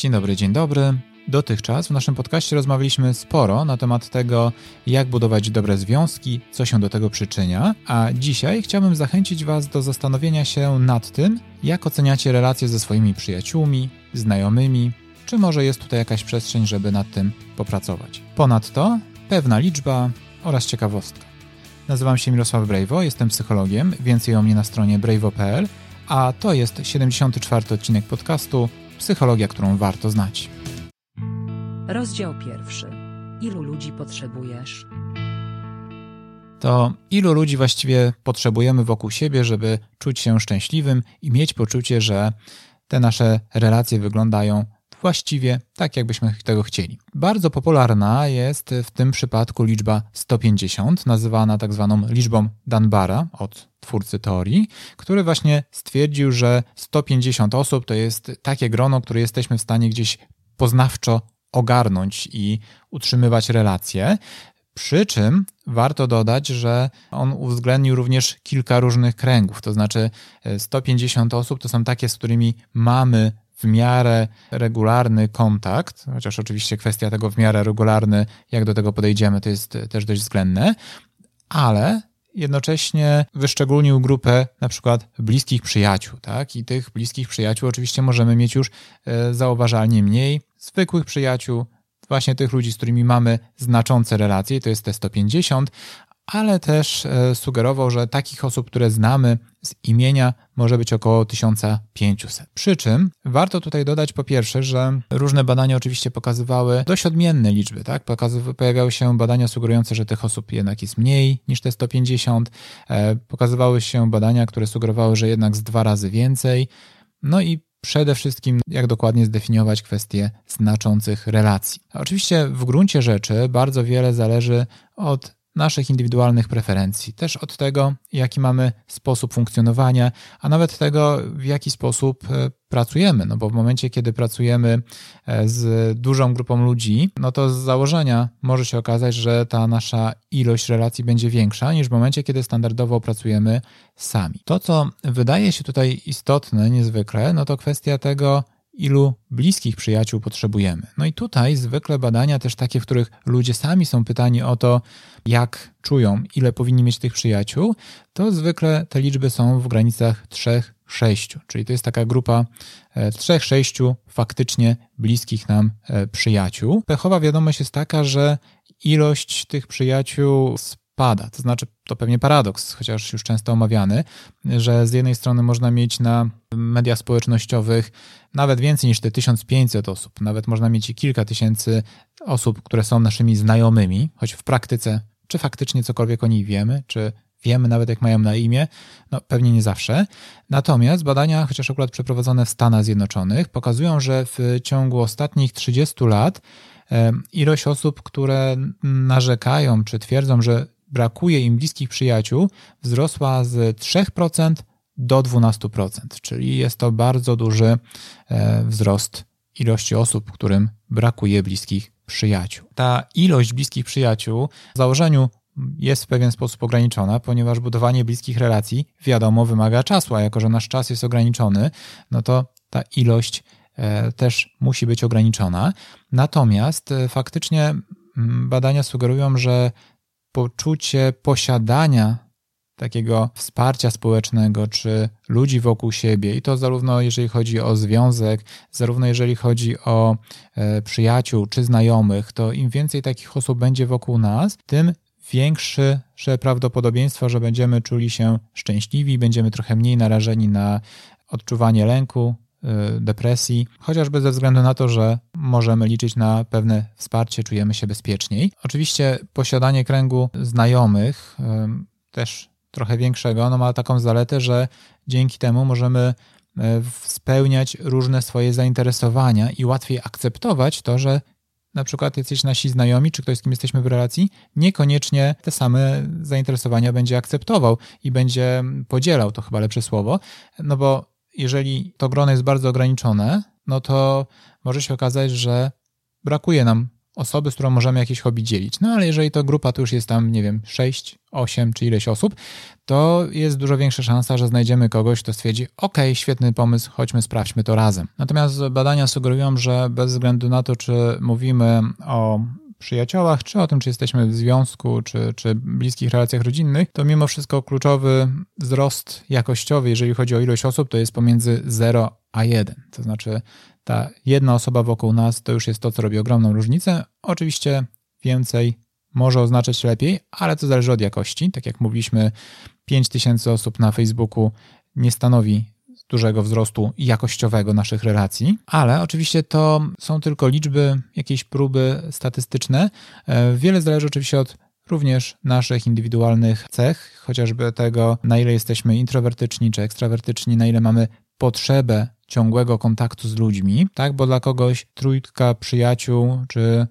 Dzień dobry, dzień dobry. Dotychczas w naszym podcaście rozmawialiśmy sporo na temat tego, jak budować dobre związki, co się do tego przyczynia, a dzisiaj chciałbym zachęcić Was do zastanowienia się nad tym, jak oceniacie relacje ze swoimi przyjaciółmi, znajomymi, czy może jest tutaj jakaś przestrzeń, żeby nad tym popracować. Ponadto pewna liczba oraz ciekawostka. Nazywam się Mirosław Brejwo, jestem psychologiem, więcej o mnie na stronie brejwo.pl, a to jest 74. odcinek podcastu Psychologia, którą warto znać. Rozdział pierwszy. Ilu ludzi potrzebujesz? To ilu ludzi właściwie potrzebujemy wokół siebie, żeby czuć się szczęśliwym i mieć poczucie, że te nasze relacje wyglądają właściwie tak, jakbyśmy tego chcieli. Bardzo popularna jest w tym przypadku liczba 150, nazywana tak zwaną liczbą Dunbara od twórcy teorii, który właśnie stwierdził, że 150 osób to jest takie grono, które jesteśmy w stanie gdzieś poznawczo ogarnąć i utrzymywać relacje. Przy czym warto dodać, że on uwzględnił również kilka różnych kręgów, to znaczy 150 osób to są takie, z którymi mamy w miarę regularny kontakt, chociaż oczywiście kwestia tego w miarę regularny, jak do tego podejdziemy, to jest też dość względne, ale jednocześnie wyszczególnił grupę na przykład bliskich przyjaciół, tak? I tych bliskich przyjaciół oczywiście możemy mieć już e, zauważalnie mniej, zwykłych przyjaciół, właśnie tych ludzi, z którymi mamy znaczące relacje, to jest te 150, ale też e, sugerował, że takich osób, które znamy z imienia, może być około 1500. Przy czym warto tutaj dodać po pierwsze, że różne badania oczywiście pokazywały dość odmienne liczby. Tak? pojawiały się badania sugerujące, że tych osób jednak jest mniej niż te 150. E, pokazywały się badania, które sugerowały, że jednak z dwa razy więcej. No i przede wszystkim, jak dokładnie zdefiniować kwestie znaczących relacji. Oczywiście w gruncie rzeczy bardzo wiele zależy od naszych indywidualnych preferencji, też od tego, jaki mamy sposób funkcjonowania, a nawet tego, w jaki sposób e, pracujemy. No bo w momencie, kiedy pracujemy e, z dużą grupą ludzi, no to z założenia może się okazać, że ta nasza ilość relacji będzie większa niż w momencie, kiedy standardowo pracujemy sami. To, co wydaje się tutaj istotne niezwykle, no to kwestia tego, ilu bliskich przyjaciół potrzebujemy. No i tutaj zwykle badania też takie, w których ludzie sami są pytani o to, jak czują, ile powinni mieć tych przyjaciół, to zwykle te liczby są w granicach 3-6, czyli to jest taka grupa 3-6 e, faktycznie bliskich nam e, przyjaciół. Pechowa wiadomość jest taka, że ilość tych przyjaciół spada. To znaczy, to pewnie paradoks, chociaż już często omawiany, że z jednej strony można mieć na mediach społecznościowych nawet więcej niż te 1500 osób, nawet można mieć i kilka tysięcy osób, które są naszymi znajomymi, choć w praktyce, czy faktycznie cokolwiek o nich wiemy, czy wiemy nawet jak mają na imię, no pewnie nie zawsze. Natomiast badania, chociaż akurat przeprowadzone w Stanach Zjednoczonych, pokazują, że w ciągu ostatnich 30 lat ilość osób, które narzekają czy twierdzą, że brakuje im bliskich przyjaciół, wzrosła z 3% do 12%, czyli jest to bardzo duży e, wzrost ilości osób, którym brakuje bliskich przyjaciół. Ta ilość bliskich przyjaciół w założeniu jest w pewien sposób ograniczona, ponieważ budowanie bliskich relacji, wiadomo, wymaga czasu, a jako że nasz czas jest ograniczony, no to ta ilość e, też musi być ograniczona. Natomiast e, faktycznie badania sugerują, że poczucie posiadania takiego wsparcia społecznego, czy ludzi wokół siebie, i to zarówno jeżeli chodzi o związek, zarówno jeżeli chodzi o e, przyjaciół czy znajomych, to im więcej takich osób będzie wokół nas, tym większe prawdopodobieństwo, że będziemy czuli się szczęśliwi, będziemy trochę mniej narażeni na odczuwanie lęku, depresji, chociażby ze względu na to, że możemy liczyć na pewne wsparcie, czujemy się bezpieczniej. Oczywiście posiadanie kręgu znajomych, y, też trochę większego, no ma taką zaletę, że dzięki temu możemy y, spełniać różne swoje zainteresowania i łatwiej akceptować to, że na przykład jacyś nasi znajomi, czy ktoś, z kim jesteśmy w relacji, niekoniecznie te same zainteresowania będzie akceptował i będzie podzielał, to chyba lepsze słowo, no bo jeżeli to grono jest bardzo ograniczone, no to może się okazać, że brakuje nam osoby, z którą możemy jakieś hobby dzielić. No ale jeżeli to grupa to już jest tam, nie wiem, 6, 8 czy ileś osób, to jest dużo większa szansa, że znajdziemy kogoś, kto stwierdzi: OK, świetny pomysł, chodźmy, sprawdźmy to razem. Natomiast badania sugerują, że bez względu na to, czy mówimy o przyjaciołach, czy o tym, czy jesteśmy w związku, czy, czy bliskich relacjach rodzinnych, to mimo wszystko kluczowy wzrost jakościowy, jeżeli chodzi o ilość osób, to jest pomiędzy 0 a 1. To znaczy ta jedna osoba wokół nas to już jest to, co robi ogromną różnicę. Oczywiście więcej może oznaczać lepiej, ale to zależy od jakości. Tak jak mówiliśmy, 5000 osób na Facebooku nie stanowi dużego wzrostu jakościowego naszych relacji, ale oczywiście to są tylko liczby, jakieś próby statystyczne. E, wiele zależy oczywiście od również naszych indywidualnych cech, chociażby tego, na ile jesteśmy introwertyczni czy ekstrawertyczni, na ile mamy potrzebę ciągłego kontaktu z ludźmi, tak? Bo dla kogoś trójka przyjaciół czy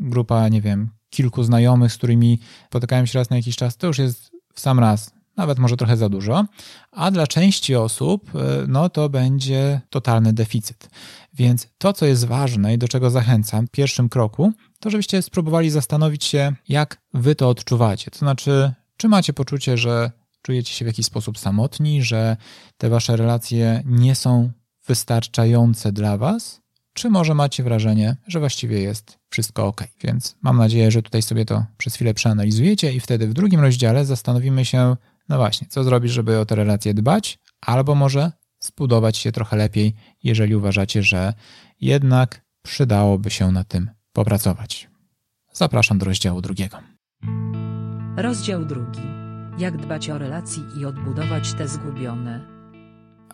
grupa, nie wiem, kilku znajomych, z którymi spotykają się raz na jakiś czas, to już jest w sam raz nawet może trochę za dużo, a dla części osób e, no to będzie totalny deficyt. Więc to, co jest ważne i do czego zachęcam w pierwszym kroku, to żebyście spróbowali zastanowić się, jak wy to odczuwacie. To znaczy, czy macie poczucie, że czujecie się w jakiś sposób samotni, że te wasze relacje nie są wystarczające dla was, czy może macie wrażenie, że właściwie jest wszystko ok. Więc mam nadzieję, że tutaj sobie to przez chwilę przeanalizujecie i wtedy w drugim rozdziale zastanowimy się, no właśnie, co zrobić, żeby o te relacje dbać, albo może zbudować się trochę lepiej, jeżeli uważacie, że jednak przydałoby się na tym popracować. Zapraszam do rozdziału drugiego. Rozdział drugi. Jak dbać o relacje i odbudować te zgubione.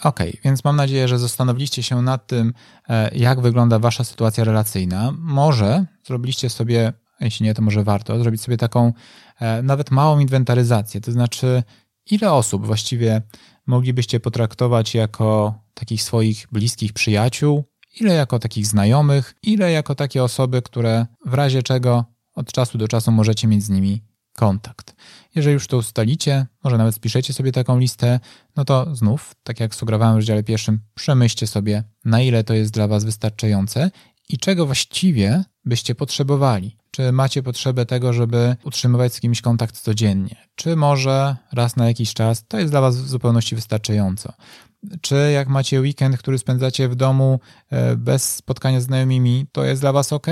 Ok, więc mam nadzieję, że zastanowiliście się nad tym, e, jak wygląda Wasza sytuacja relacyjna. Może zrobiliście sobie, jeśli nie, to może warto, zrobić sobie taką e, nawet małą inwentaryzację. To znaczy, ile osób właściwie moglibyście potraktować jako takich swoich bliskich przyjaciół, ile jako takich znajomych, ile jako takie osoby, które w razie czego od czasu do czasu możecie mieć z nimi kontakt. Jeżeli już to ustalicie, może nawet spiszecie sobie taką listę, no to znów, tak jak sugerowałem w rozdziale pierwszym, przemyślcie sobie, na ile to jest dla Was wystarczające i czego właściwie byście potrzebowali. Czy macie potrzebę tego, żeby utrzymywać z kimś kontakt codziennie? Czy może raz na jakiś czas to jest dla Was w zupełności wystarczająco? Czy jak macie weekend, który spędzacie w domu e, bez spotkania z znajomymi, to jest dla Was ok?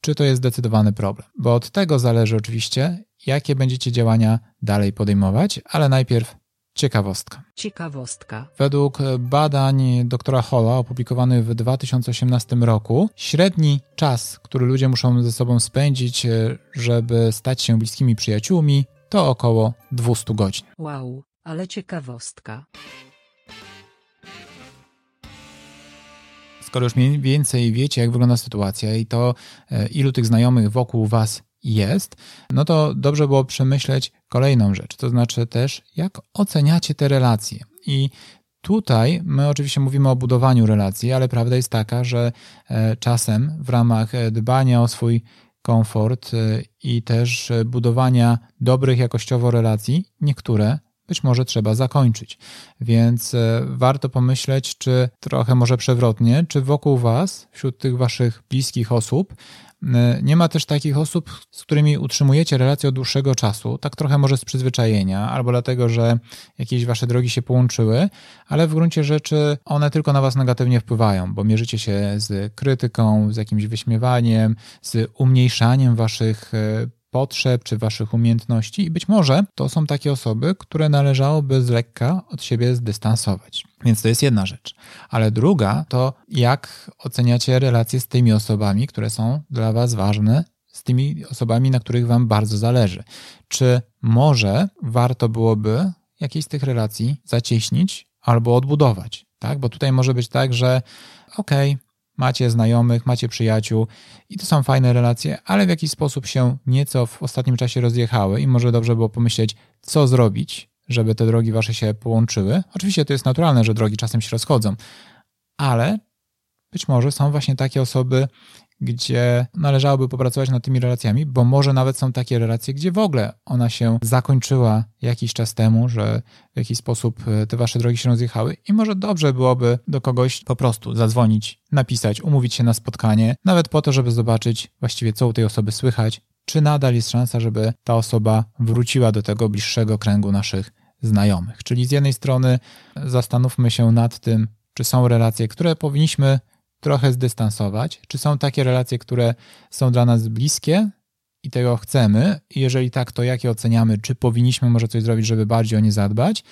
Czy to jest zdecydowany problem? Bo od tego zależy oczywiście, jakie będziecie działania dalej podejmować, ale najpierw ciekawostka. Ciekawostka. Według badań doktora Holla opublikowanych w 2018 roku, średni czas, który ludzie muszą ze sobą spędzić, e, żeby stać się bliskimi przyjaciółmi, to około 200 godzin. Wow, ale ciekawostka. Skoro już mniej więcej wiecie, jak wygląda sytuacja i to, e, ilu tych znajomych wokół Was jest, no to dobrze było przemyśleć kolejną rzecz, to znaczy też, jak oceniacie te relacje. I tutaj my oczywiście mówimy o budowaniu relacji, ale prawda jest taka, że e, czasem w ramach e, dbania o swój komfort e, i też budowania dobrych jakościowo relacji, niektóre być może trzeba zakończyć. Więc warto pomyśleć, czy trochę może przewrotnie, czy wokół Was, wśród tych Waszych bliskich osób, E, nie ma też takich osób, z którymi utrzymujecie relację od dłuższego czasu, tak trochę może z przyzwyczajenia, albo dlatego, że jakieś wasze drogi się połączyły, ale w gruncie rzeczy one tylko na was negatywnie wpływają, bo mierzycie się z krytyką, z jakimś wyśmiewaniem, z umniejszaniem waszych e, potrzeb czy waszych umiejętności i być może to są takie osoby, które należałoby z lekka od siebie zdystansować. Więc to jest jedna rzecz. Ale druga to jak oceniacie relacje z tymi osobami, które są dla was ważne, z tymi osobami, na których wam bardzo zależy. Czy może warto byłoby jakieś z tych relacji zacieśnić albo odbudować, tak? Bo tutaj może być tak, że okej, okay, macie znajomych, macie przyjaciół i to są fajne relacje, ale w jakiś sposób się nieco w ostatnim czasie rozjechały i może dobrze było pomyśleć, co zrobić, żeby te drogi wasze się połączyły. Oczywiście to jest naturalne, że drogi czasem się rozchodzą, ale być może są właśnie takie osoby, gdzie należałoby popracować nad tymi relacjami, bo może nawet są takie relacje, gdzie w ogóle ona się zakończyła jakiś czas temu, że w jakiś sposób e, te wasze drogi się rozjechały i może dobrze byłoby do kogoś po prostu zadzwonić, napisać, umówić się na spotkanie, nawet po to, żeby zobaczyć właściwie co u tej osoby słychać, czy nadal jest szansa, żeby ta osoba wróciła do tego bliższego kręgu naszych znajomych. Czyli z jednej strony zastanówmy się nad tym, czy są relacje, które powinniśmy trochę zdystansować, czy są takie relacje, które są dla nas bliskie i tego chcemy, i jeżeli tak, to jakie oceniamy, czy powinniśmy może coś zrobić, żeby bardziej o nie zadbać.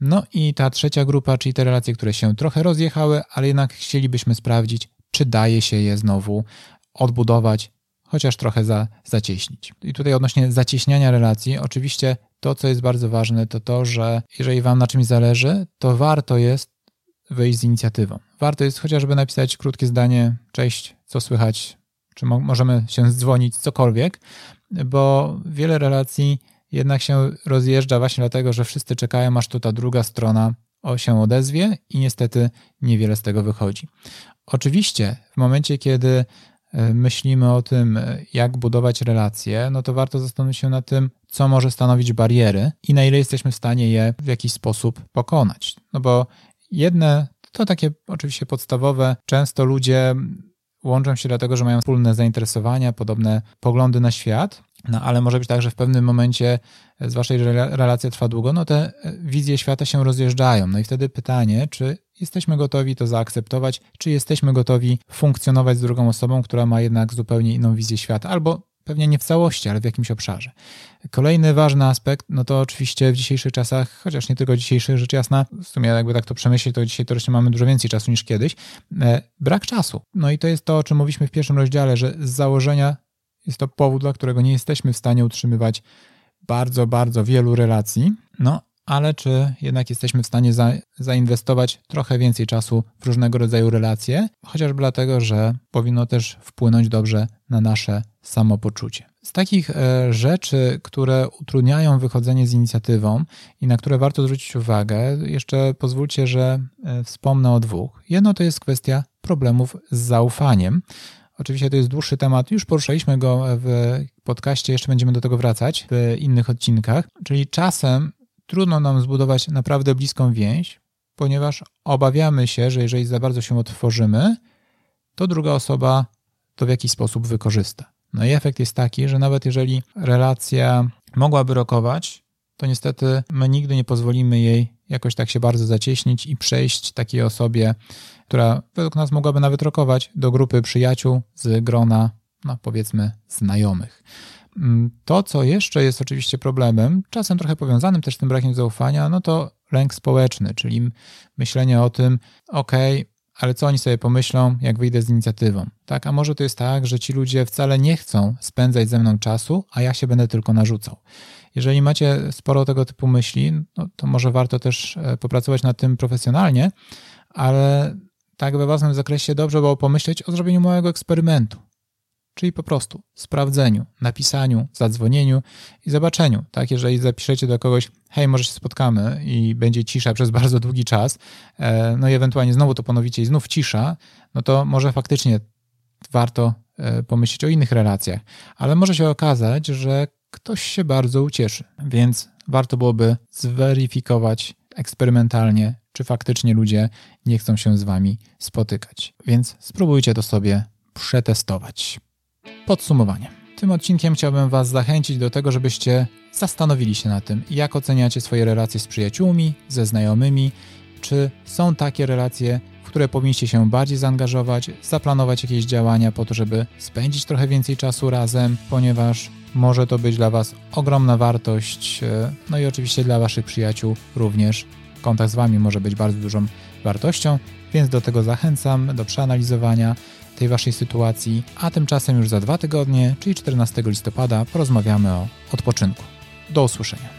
No i ta trzecia grupa, czyli te relacje, które się trochę rozjechały, ale jednak chcielibyśmy sprawdzić, czy daje się je znowu odbudować, chociaż trochę za, zacieśnić. I tutaj odnośnie zacieśniania relacji, oczywiście to, co jest bardzo ważne, to to, że jeżeli Wam na czymś zależy, to warto jest wyjść z inicjatywą. Warto jest chociażby napisać krótkie zdanie, cześć, co słychać, czy mo możemy się zdzwonić, cokolwiek, bo wiele relacji jednak się rozjeżdża właśnie dlatego, że wszyscy czekają, aż tu ta druga strona się odezwie i niestety niewiele z tego wychodzi. Oczywiście w momencie, kiedy e, myślimy o tym, jak budować relacje, no to warto zastanowić się nad tym, co może stanowić bariery i na ile jesteśmy w stanie je w jakiś sposób pokonać. No bo jedne to takie oczywiście podstawowe. Często ludzie łączą się dlatego, że mają wspólne zainteresowania, podobne poglądy na świat, no ale może być tak, że w pewnym momencie z waszej relacja trwa długo, no te wizje świata się rozjeżdżają. No i wtedy pytanie, czy jesteśmy gotowi to zaakceptować, czy jesteśmy gotowi funkcjonować z drugą osobą, która ma jednak zupełnie inną wizję świata, albo pewnie nie w całości, ale w jakimś obszarze. Kolejny ważny aspekt, no to oczywiście w dzisiejszych czasach, chociaż nie tylko dzisiejszych, rzecz jasna, w sumie jakby tak to przemyśleć, to dzisiaj to jeszcze mamy dużo więcej czasu niż kiedyś, e, brak czasu. No i to jest to, o czym mówiliśmy w pierwszym rozdziale, że z założenia jest to powód, dla którego nie jesteśmy w stanie utrzymywać bardzo, bardzo wielu relacji. No, ale czy jednak jesteśmy w stanie za, zainwestować trochę więcej czasu w różnego rodzaju relacje, chociażby dlatego, że powinno też wpłynąć dobrze na nasze samopoczucie. Z takich e, rzeczy, które utrudniają wychodzenie z inicjatywą i na które warto zwrócić uwagę, jeszcze pozwólcie, że e, wspomnę o dwóch. Jedno to jest kwestia problemów z zaufaniem. Oczywiście to jest dłuższy temat, już poruszaliśmy go w podcaście, jeszcze będziemy do tego wracać w innych odcinkach. Czyli czasem trudno nam zbudować naprawdę bliską więź, ponieważ obawiamy się, że jeżeli za bardzo się otworzymy, to druga osoba to w jakiś sposób wykorzysta. No i efekt jest taki, że nawet jeżeli relacja mogłaby rokować, to niestety my nigdy nie pozwolimy jej jakoś tak się bardzo zacieśnić i przejść takiej osobie, która według nas mogłaby nawet rokować, do grupy przyjaciół z grona, no powiedzmy, znajomych. Mm, to, co jeszcze jest oczywiście problemem, czasem trochę powiązanym też z tym brakiem zaufania, no to lęk społeczny, czyli myślenie o tym, ok, ale co oni sobie pomyślą, jak wyjdę z inicjatywą? Tak, a może to jest tak, że ci ludzie wcale nie chcą spędzać ze mną czasu, a ja się będę tylko narzucał. Jeżeli macie sporo tego typu myśli, no to może warto też e, popracować nad tym profesjonalnie, ale tak we własnym zakresie dobrze było pomyśleć o zrobieniu małego eksperymentu czyli po prostu sprawdzeniu, napisaniu, zadzwonieniu i zobaczeniu. Tak, jeżeli zapiszecie do kogoś, hej, może się spotkamy i będzie cisza przez bardzo długi czas, e, no i ewentualnie znowu to ponowicie i znów cisza, no to może faktycznie warto e, pomyśleć o innych relacjach, ale może się okazać, że ktoś się bardzo ucieszy, więc warto byłoby zweryfikować eksperymentalnie, czy faktycznie ludzie nie chcą się z wami spotykać. Więc spróbujcie to sobie przetestować. Podsumowanie. Tym odcinkiem chciałbym Was zachęcić do tego, żebyście zastanowili się na tym, jak oceniacie swoje relacje z przyjaciółmi, ze znajomymi, czy są takie relacje, w które powinniście się bardziej zaangażować, zaplanować jakieś działania po to, żeby spędzić trochę więcej czasu razem, ponieważ może to być dla Was ogromna wartość, e, no i oczywiście dla Waszych przyjaciół również. Kontakt z Wami może być bardzo dużą wartością, więc do tego zachęcam, do przeanalizowania tej waszej sytuacji, a tymczasem już za dwa tygodnie, czyli 14 listopada, porozmawiamy o odpoczynku. Do usłyszenia.